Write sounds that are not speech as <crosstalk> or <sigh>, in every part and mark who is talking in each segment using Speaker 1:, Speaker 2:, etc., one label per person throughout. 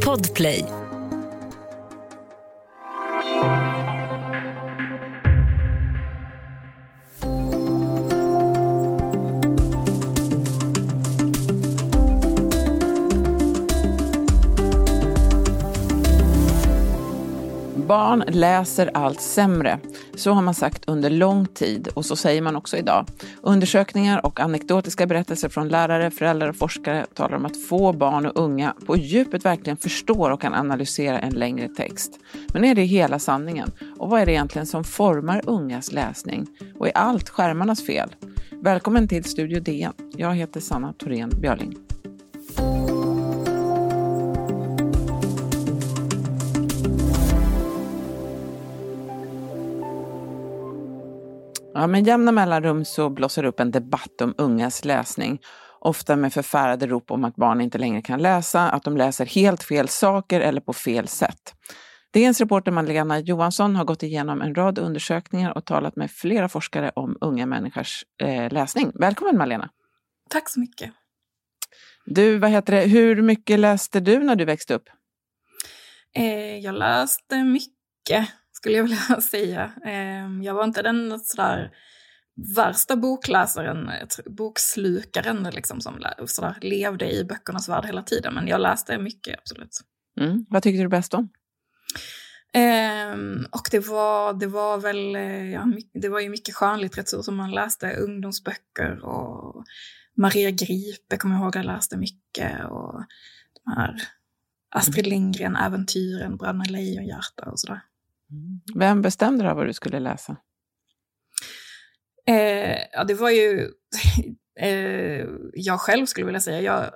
Speaker 1: Podplay.
Speaker 2: Läser allt sämre. Så har man sagt under lång tid och så säger man också idag. Undersökningar och anekdotiska berättelser från lärare, föräldrar och forskare talar om att få barn och unga på djupet verkligen förstår och kan analysera en längre text. Men är det hela sanningen? Och vad är det egentligen som formar ungas läsning? Och är allt skärmarnas fel? Välkommen till Studio DN. Jag heter Sanna Thorén Björling. Ja, med jämna mellanrum så blossar upp en debatt om ungas läsning. Ofta med förfärade rop om att barn inte längre kan läsa, att de läser helt fel saker eller på fel sätt. DNs reporter Malena Johansson har gått igenom en rad undersökningar och talat med flera forskare om unga människors eh, läsning. Välkommen Malena!
Speaker 3: Tack så mycket!
Speaker 2: Du, vad heter det, hur mycket läste du när du växte upp?
Speaker 3: Eh, jag läste mycket skulle jag vilja <laughs> säga. Ehm, jag var inte den sådär värsta bokläsaren, bokslukaren liksom, som sådär, levde i böckernas värld hela tiden, men jag läste mycket, absolut.
Speaker 2: Mm. Vad tyckte du bäst om?
Speaker 3: Um, och det var, det var väl, eh, ja, det var ju mycket skönlitteratur som man läste, ungdomsböcker och Maria Gripe kommer jag ihåg jag läste mycket och de här Astrid Lindgren, äventyren, Bröderna Lejonhjärta och sådär.
Speaker 2: Mm. Vem bestämde då vad du skulle läsa?
Speaker 3: Eh, ja, det var ju <laughs> eh, jag själv skulle vilja säga. Jag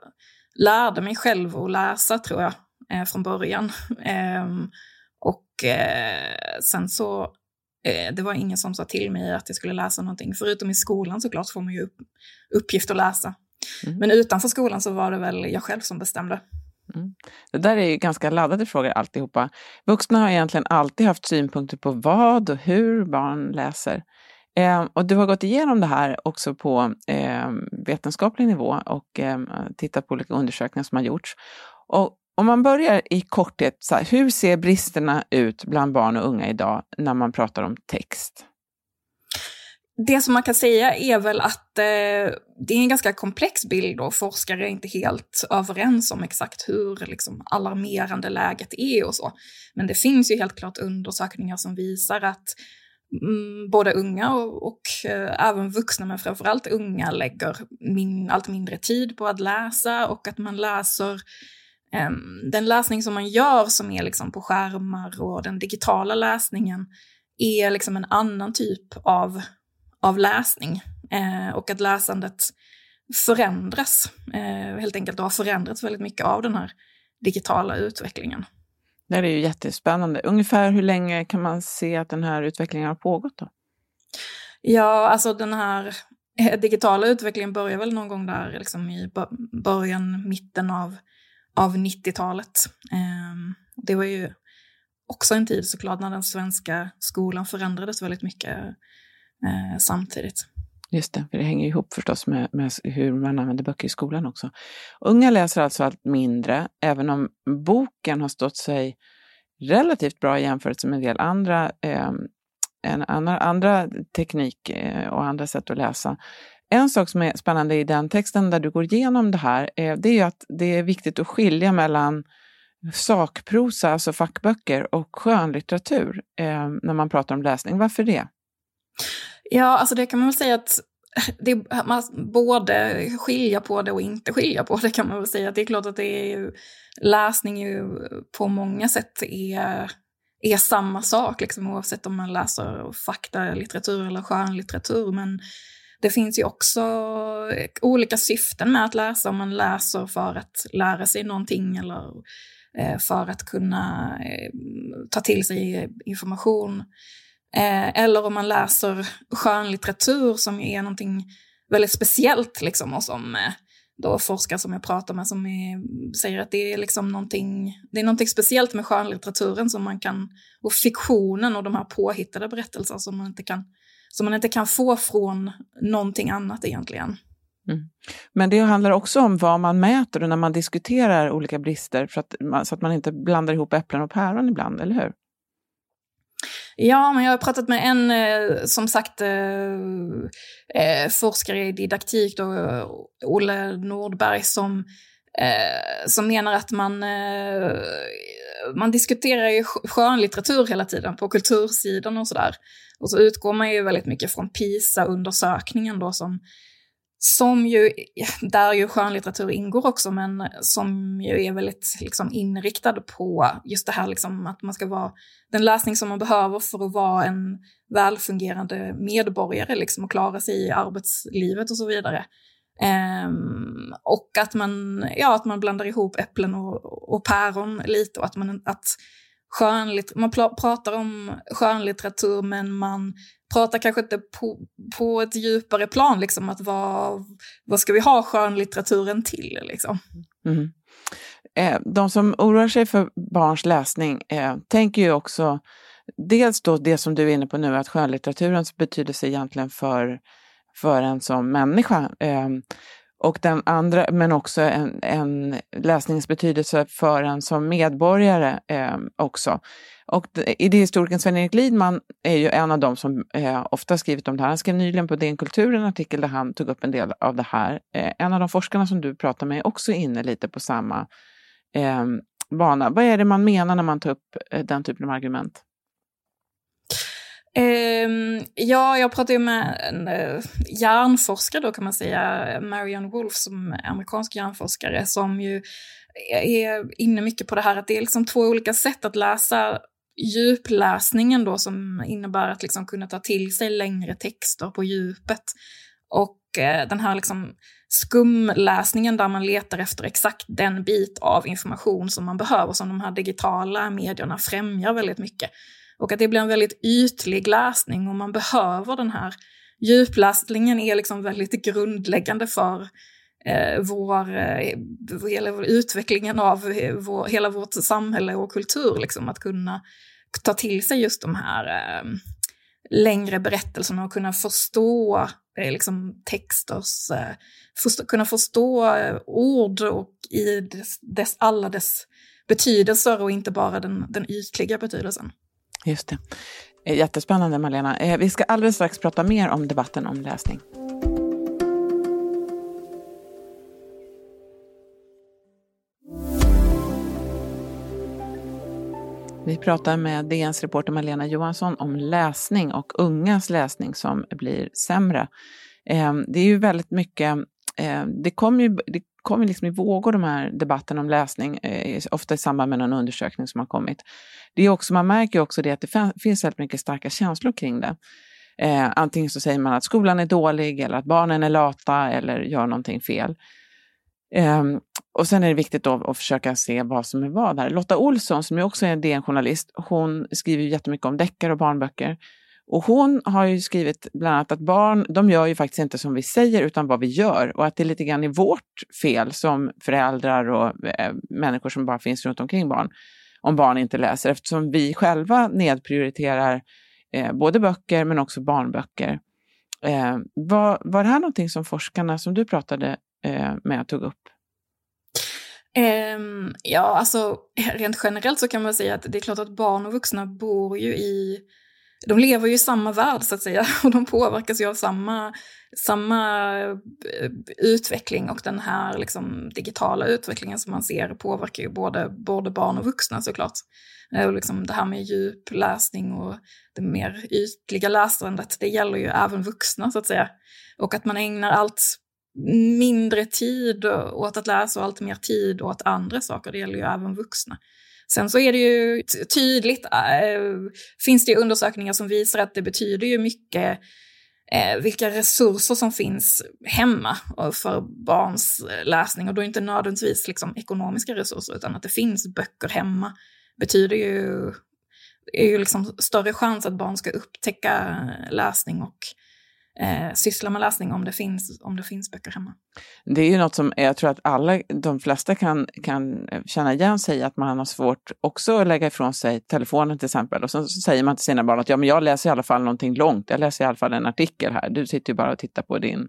Speaker 3: lärde mig själv att läsa tror jag eh, från början. <laughs> Ehm, och eh, sen så, eh, det var ingen som sa till mig att jag skulle läsa någonting. Förutom i skolan såklart får man ju upp, uppgift att läsa. Mm. Men utanför skolan så var det väl jag själv som bestämde.
Speaker 2: Mm. Det där är ju ganska laddade frågor alltihopa. Vuxna har egentligen alltid haft synpunkter på vad och hur barn läser. Eh, och du har gått igenom det här också på eh, vetenskaplig nivå och eh, tittat på olika undersökningar som har gjorts. Och om man börjar i korthet, så här, hur ser bristerna ut bland barn och unga idag när man pratar om text?
Speaker 3: Det som man kan säga är väl att eh, det är en ganska komplex bild och forskare är inte helt överens om exakt hur liksom, alarmerande läget är och så. Men det finns ju helt klart undersökningar som visar att mm, både unga och, och eh, även vuxna, men framförallt unga, lägger min, allt mindre tid på att läsa och att man läser eh, den läsning som man gör som är liksom på skärmar och den digitala läsningen är liksom en annan typ av av läsning eh, och att läsandet förändras. Eh, helt enkelt och har förändrats väldigt mycket av den här digitala utvecklingen.
Speaker 2: Det är ju jättespännande. Ungefär hur länge kan man se att den här utvecklingen har pågått då?
Speaker 3: Ja, alltså den här eh, digitala utvecklingen börjar väl någon gång där liksom i början, mitten av, av 90-talet. Eh, det var ju också en tid såklart när den svenska skolan förändrades väldigt mycket eh, samtidigt.
Speaker 2: Just det, för det hänger ihop förstås med, med, hur man använder böcker i skolan också. Unga läser alltså allt mindre, även om boken har stått sig relativt bra i jämförelse med en del andra, eh, en, andra, andra teknik eh, och andra sätt att läsa. En sak som är spännande i den texten där du går igenom det här, eh, det är att det är viktigt att skilja mellan sakprosa, alltså fackböcker, och skönlitteratur eh, när man pratar om läsning. Varför det?
Speaker 3: Ja, alltså det kan man väl säga att <laughs> det, man både skilja på det och inte skilja på det kan man väl säga. Det är klart att det är ju, läsning ju på många sätt är, är samma sak, liksom, oavsett om man läser faktalitteratur eller skönlitteratur. Men det finns ju också olika syften med att läsa, om man läser för att lära sig någonting eller eh, för att kunna eh, ta till sig information. Eh, eller om man läser skönlitteratur som är någonting väldigt speciellt liksom, och som eh, då forskare som jag pratar med som är, säger att det är, liksom någonting, det är någonting speciellt med skönlitteraturen som man kan, och fiktionen och de här påhittade berättelserna som man inte kan, som man inte kan få från någonting annat egentligen.
Speaker 2: Mm. Men det handlar också om vad man mäter och när man diskuterar olika brister för att så att man inte blandar ihop äpplen och päron ibland, eller hur?
Speaker 3: Ja, men jag har pratat med en, eh, som sagt, eh, eh forskare i didaktik, då, Olle Nordberg, som, eh, som menar att man, eh, man diskuterar ju skönlitteratur hela tiden på kultursidan och sådär. Och så utgår man ju väldigt mycket från PISA-undersökningen då som som ju, där ju skönlitteratur ingår också, men som ju är väldigt liksom, inriktad på just det här liksom, att man ska vara den läsning som man behöver för att vara en välfungerande medborgare liksom, och klara sig i arbetslivet och så vidare. Um, och att man, ja, att man blandar ihop äpplen och, och päron lite och att, man, att skönlitt man pratar om skönlitteratur men man pratar kanske inte på, på ett djupare plan, liksom, att vad, vad ska vi ha skönlitteraturen till? Liksom. Mm. mm.
Speaker 2: Eh, de som oroar sig för barns läsning eh, tänker ju också dels då det som du är inne på nu, att skönlitteraturens betydelse egentligen för, för en som människa. Eh, och den andra, men också en, en läsningens betydelse för en som medborgare eh, också. Och idéhistorikern Sven-Erik Lidman är ju en av dem som eh, ofta skrivit om det här. Han skrev nyligen på DN Kultur en artikel där han tog upp en del av det här. Eh, en av de forskarna som du pratar med är också inne lite på samma eh, bana. Vad är det man menar när man tar upp eh, den typen av argument?
Speaker 3: Um, ja, jag pratade ju med en uh, hjärnforskare då kan man säga, Marianne Wolf som är amerikansk hjärnforskare som ju är inne mycket på det här att det är liksom två olika sätt att läsa djupläsningen då som innebär att liksom kunna ta till sig längre texter på djupet. Och eh, den här liksom skumläsningen där man letar efter exakt den bit av information som man behöver, som de här digitala medierna främjar väldigt mycket. Och att det blir en väldigt ytlig läsning och man behöver den här djupläsningen är liksom väldigt grundläggande för eh, vår, eh, hela vår utvecklingen av eh, vår, hela vårt samhälle och kultur. Liksom, att kunna ta till sig just de här eh, längre berättelserna och kunna förstå eh, liksom, texters, eh, förstå, kunna förstå eh, ord och i dess, dess, alla dess betydelser och inte bara den, den ytliga betydelsen.
Speaker 2: Just det. Eh, jättespännande Malena. Eh, vi ska alldeles strax prata mer om debatten om läsning. Vi pratar med DNs reporter Malena Johansson om läsning och ungas läsning som blir sämre. Ehm, det är ju väldigt mycket, ehm, det kommer ju det kommer liksom i vågor de här debatterna om läsning, eh, ofta i samband med någon undersökning som har kommit. Det är också, man märker också det att det finns väldigt mycket starka känslor kring det. Eh, antingen så säger man att skolan är dålig eller att barnen är lata eller gör någonting fel. Um, och sen är det viktigt då att försöka se vad som är vad här. Lotta Olsson, som ju också är en DN-journalist, hon skriver ju jättemycket om deckare och barnböcker. Och hon har ju skrivit bland annat att barn, de gör ju faktiskt inte som vi säger utan vad vi gör. Och att det är lite grann i vårt fel som föräldrar och äh, människor som bara finns runt omkring barn, om barn inte läser. Eftersom vi själva nedprioriterar eh, både böcker men också barnböcker. Eh, var, var det här någonting som forskarna som du pratade eh, med tog upp?
Speaker 3: Um, ja, alltså rent generellt så kan man säga att det är klart att barn och vuxna bor ju i de lever ju i samma värld så att säga <laughs> och de påverkas ju av samma, samma eh, utveckling och den här liksom, digitala utvecklingen som man ser påverkar ju både, både barn och vuxna såklart. Eh, och liksom det här med djupläsning och det mer ytliga läsandet, det gäller ju även vuxna så att säga. Och att man ägnar allt mindre tid åt att läsa och allt mer tid åt andra saker. Det gäller ju även vuxna. Sen så är det ju tydligt, äh, finns det undersökningar som visar att det betyder ju mycket äh, vilka resurser som finns hemma för barns eh, läsning. Och då är det inte nödvändigtvis liksom, ekonomiska resurser, utan att det finns böcker hemma betyder ju, är ju liksom större chans att barn ska upptäcka eh, läsning och eh, syssla med läsning om det, finns, om det finns böcker hemma.
Speaker 2: Det är ju något som jag tror att alla, de flesta kan, kan känna igen sig att man har svårt också att lägga ifrån sig telefonen till exempel. Och så, säger man till sina barn att ja, men jag läser i alla fall någonting långt, jag läser i alla fall en artikel här, du sitter ju bara och tittar på din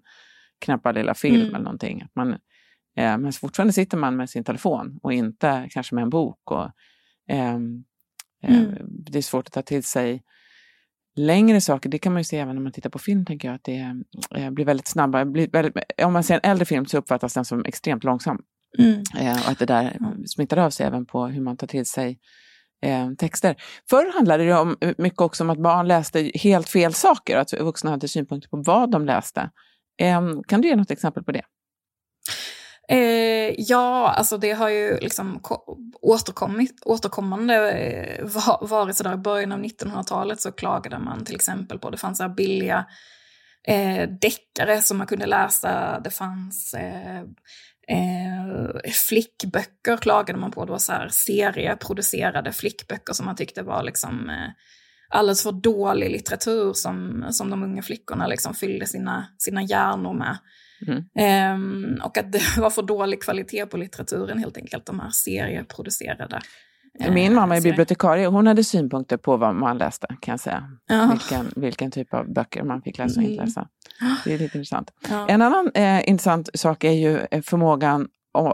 Speaker 2: knäppa lilla film
Speaker 3: Mm.
Speaker 2: eller någonting. Att man, eh, men fortfarande sitter man med sin telefon och inte kanske med en bok. Och, ehm, eh,
Speaker 3: Mm.
Speaker 2: Det är svårt att ta till sig längre saker. Det kan man ju se även när man tittar på film, tänker jag. Att det eh, blir väldigt snabba. Blir väldigt, om man ser en äldre film så uppfattas den som extremt långsam.
Speaker 3: Mm.
Speaker 2: Eh, och att det där smittar av sig även på hur man tar till sig eh, texter. Förr handlade det om, eh, mycket också om att barn läste helt fel saker, att vuxna hade synpunkter på vad de läste. Kan du ge något exempel på det?
Speaker 3: Eh, ja, alltså det har ju liksom återkommit, återkommande eh, va- varit sådär i början av 1900-talet så klagade man till exempel på, det fanns så här billiga eh, deckare som man kunde läsa, det fanns eh, eh, flickböcker klagade man på, det var så här serieproducerade flickböcker som man tyckte var liksom eh, alldeles för dålig litteratur som, som de unga flickorna liksom fyllde sina, sina hjärnor med.
Speaker 2: Mm.
Speaker 3: Ehm, och att det <laughs> var för dålig kvalitet på litteraturen helt enkelt, de här serieproducerade. eh,
Speaker 2: Min mamma är bibliotekarie, hon hade synpunkter på vad man läste, kan jag säga.
Speaker 3: Ja.
Speaker 2: Vilken, vilken typ av böcker man fick läsa och inte
Speaker 3: Mm.
Speaker 2: läsa. Det är lite intressant.
Speaker 3: Ja.
Speaker 2: En annan eh, intressant sak är ju eh, förmågan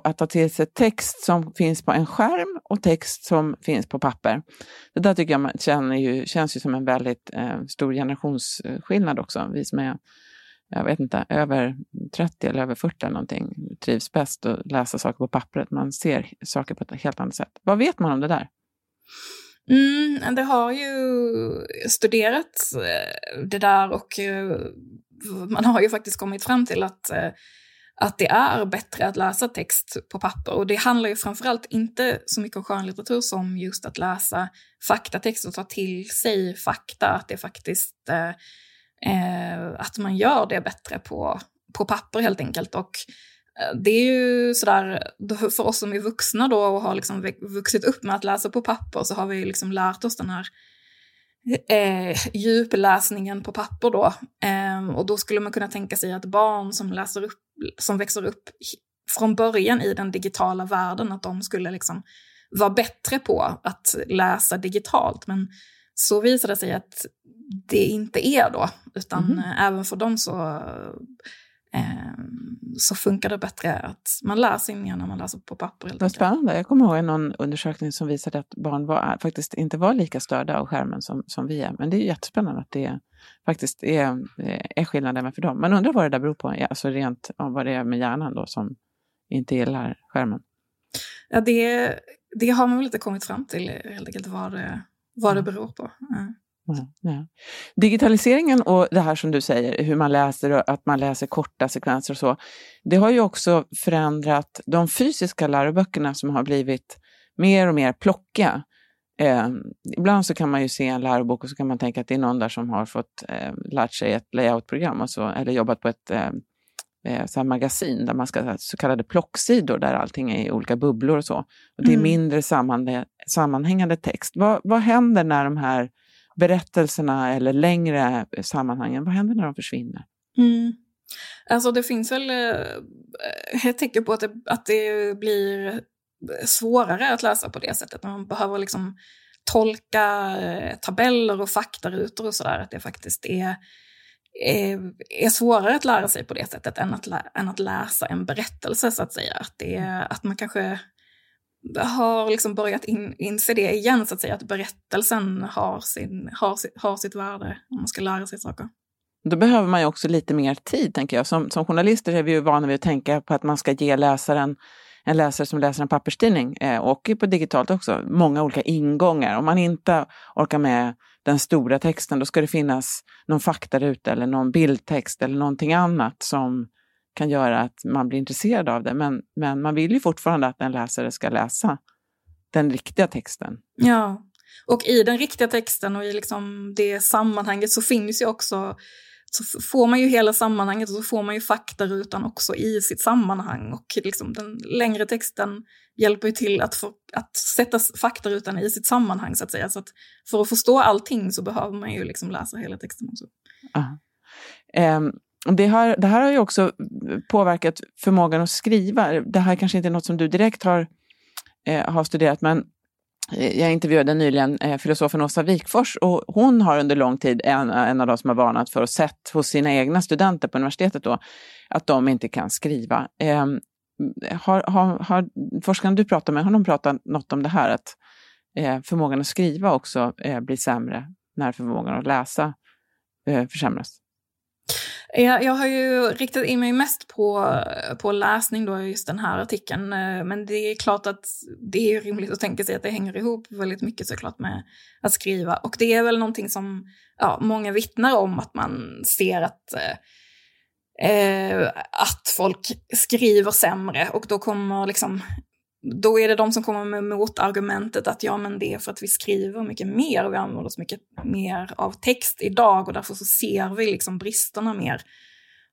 Speaker 2: att ta till sig text som finns på en skärm och text som finns på papper. Det där tycker jag man känner ju, känns ju som en väldigt eh, stor generationsskillnad också. Vi som är, jag vet inte, över 30 eller över 40 eller någonting trivs bäst att läsa saker på pappret. Man ser saker på ett helt annat sätt. Vad vet man om det där?
Speaker 3: Mm, det har ju studerats eh, det där och eh, man har ju faktiskt kommit fram till att, eh, att det är bättre att läsa text på papper. Och det handlar ju framförallt inte så mycket om skönlitteratur som just att läsa faktatext och ta till sig fakta. Att det faktiskt, eh, Eh, att man gör det bättre på, på papper helt enkelt. Och eh, det är ju sådär, för oss som är vuxna då och har liksom vuxit upp med att läsa på papper så har vi liksom lärt oss den här eh, djupläsningen på papper då. Eh, och då skulle man kunna tänka sig att barn som, läser upp, som växer upp från början i den digitala världen, att de skulle liksom vara bättre på att läsa digitalt. Men så visade det sig att det inte är då, utan eh, även för dem så, eh, så funkar det bättre att man lär sig mer när man läser på papper.
Speaker 2: Vad spännande. Jag kommer ihåg någon undersökning som visade att barn var, faktiskt inte var lika störda av skärmen som, som vi är. Men det är jättespännande att det faktiskt är, är skillnad även för dem. Man undrar vad det där beror på, alltså rent ja, vad det är med hjärnan då som inte gillar skärmen.
Speaker 3: Ja, det, det har man väl inte kommit fram till helt enkelt vad det, vad det
Speaker 2: Mm.
Speaker 3: beror på. Ja.
Speaker 2: Ja, ja. Digitaliseringen och det här som du säger, hur man läser och att man läser korta sekvenser och så, det har ju också förändrat de fysiska läroböckerna som har blivit mer och mer plockiga. Eh, ibland så kan man ju se en lärobok och så kan man tänka att det är någon där som har fått eh, lärt sig ett layoutprogram och så, eller jobbat på ett eh, eh, så magasin där man ska ha så kallade plocksidor där allting är i olika bubblor och så. Och det är
Speaker 3: Mm.
Speaker 2: mindre sammanhängande, sammanhängande text. Vad, vad händer när de här berättelserna eller längre sammanhangen, vad händer när de försvinner?
Speaker 3: Mm. Alltså det finns väl eh, ett tecken på att det, att det blir svårare att läsa på det sättet. Man behöver liksom tolka eh, tabeller och faktarutor och sådär. Att det faktiskt är, är, är svårare att lära sig på det sättet än att, lä, än att läsa en berättelse så att säga. Att, det, är- att man kanske har liksom börjat in, inse det igen så att säga. Att berättelsen har, sin, har, sitt, har sitt värde om man ska lära sig saker.
Speaker 2: Då behöver man ju också lite mer tid, tänker jag. Som, som journalister är vi ju vana vid att tänka på att man ska ge läsaren, en läsare som läser en papperstidning, eh, och på digitalt också, många olika ingångar. Om man inte orkar med den stora texten, då ska det finnas någon faktaruta eller någon bildtext eller någonting annat som kan göra att man blir intresserad av det. Men, men man vill ju fortfarande att en läsare ska läsa den riktiga texten.
Speaker 3: Ja, och i den riktiga texten och i liksom det sammanhanget så finns ju också, så får man ju hela sammanhanget och så får man ju faktarutan också i sitt sammanhang. Och liksom den längre texten hjälper ju till att, få, att sätta faktarutan i sitt sammanhang så att säga. Så att för att förstå allting så behöver man ju liksom läsa hela texten också.
Speaker 2: Ja. Ehm, det, har, det här har ju också påverkat förmågan att skriva. Det här kanske inte är något som du direkt har, eh, har studerat, men eh, jag intervjuade nyligen eh, filosofen Åsa Wikfors och hon har under lång tid en, en av de som har varnat för och sett hos sina egna studenter på universitetet då, att de inte kan skriva. Eh, har, har, har forskarna du pratar med, har de pratat något om det här att eh, förmågan att skriva också eh, blir sämre när förmågan att läsa eh, försämras?
Speaker 3: Jag, jag har ju riktat in mig mest på, på läsning då, just den här artikeln. Eh, men det är klart att det är rimligt att tänka sig att det hänger ihop väldigt mycket såklart med att skriva. Och det är väl någonting som ja, många vittnar om, att man ser att eh, eh att folk skriver sämre och då kommer liksom då är det de som kommer med motargumentet att ja, men det är för att vi skriver mycket mer och vi använder oss mycket mer av text idag och därför så ser vi liksom bristerna mer.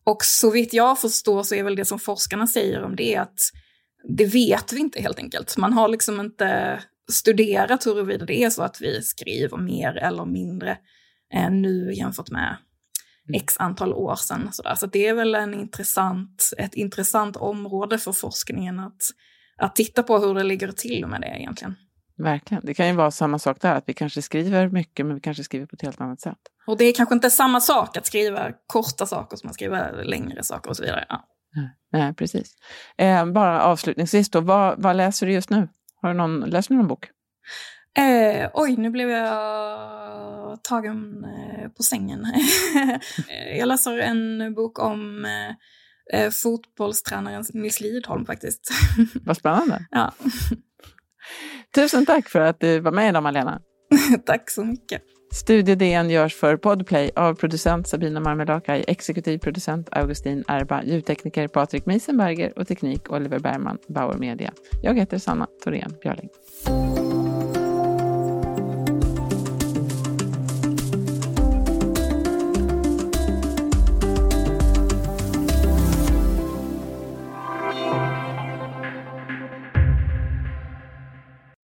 Speaker 3: Och så vitt jag förstår så är väl det som forskarna säger om det att det vet vi inte helt enkelt. Man har liksom inte studerat huruvida det är så att vi skriver mer eller mindre eh, nu jämfört med mm. x antal år sedan. Så, så det är väl en intressant, ett intressant område för forskningen att att titta på hur det ligger till med det egentligen.
Speaker 2: Verkligen. Det kan ju vara samma sak där, att vi kanske skriver mycket men vi kanske skriver på ett helt annat sätt.
Speaker 3: Och det är kanske inte samma sak att skriva korta saker som att skriva längre saker och så vidare. Ja.
Speaker 2: Nej, precis. Eh, bara avslutningsvis då, vad, vad, läser du just nu? Har du någon, läser du någon bok?
Speaker 3: Eh, oj, nu blev jag tagen eh, på sängen. <laughs> jag läser en bok om eh, eh, fotbollstränaren Nils Lidholm faktiskt. <laughs>
Speaker 2: Vad spännande.
Speaker 3: ja.
Speaker 2: Tusen tack för att du var med idag Malena. <laughs>
Speaker 3: tack så mycket.
Speaker 2: Studio DN görs för Podplay av producent Sabina Marmelakai, exekutiv producent Augustin Erba, ljudtekniker Patrik Meisenberger och teknik Oliver Bergman, Bauer Media. Jag heter Sanna Thorén Björling.